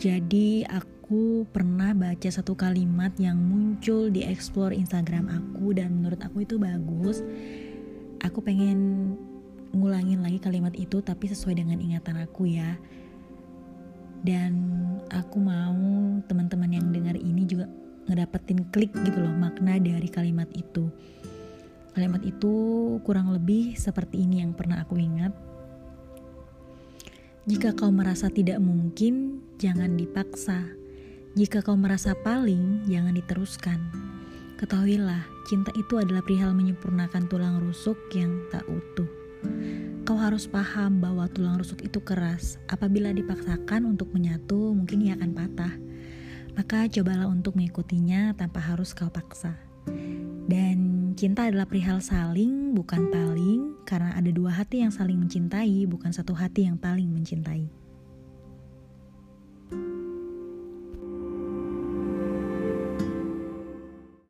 Jadi aku pernah baca satu kalimat yang muncul di explore Instagram aku dan menurut aku itu bagus. Aku pengen ngulangin lagi kalimat itu tapi sesuai dengan ingatan aku ya. Dan aku mau teman-teman yang dengar ini juga ngedapetin klik gitu loh makna dari kalimat itu. Kalimat itu kurang lebih seperti ini yang pernah aku ingat. Jika kau merasa tidak mungkin, jangan dipaksa. Jika kau merasa paling, jangan diteruskan. Ketahuilah, cinta itu adalah perihal menyempurnakan tulang rusuk yang tak utuh. Kau harus paham bahwa tulang rusuk itu keras. Apabila dipaksakan untuk menyatu, mungkin ia akan patah. Maka cobalah untuk mengikutinya tanpa harus kau paksa. Cinta adalah perihal saling, bukan paling, karena ada dua hati yang saling mencintai, bukan satu hati yang paling mencintai.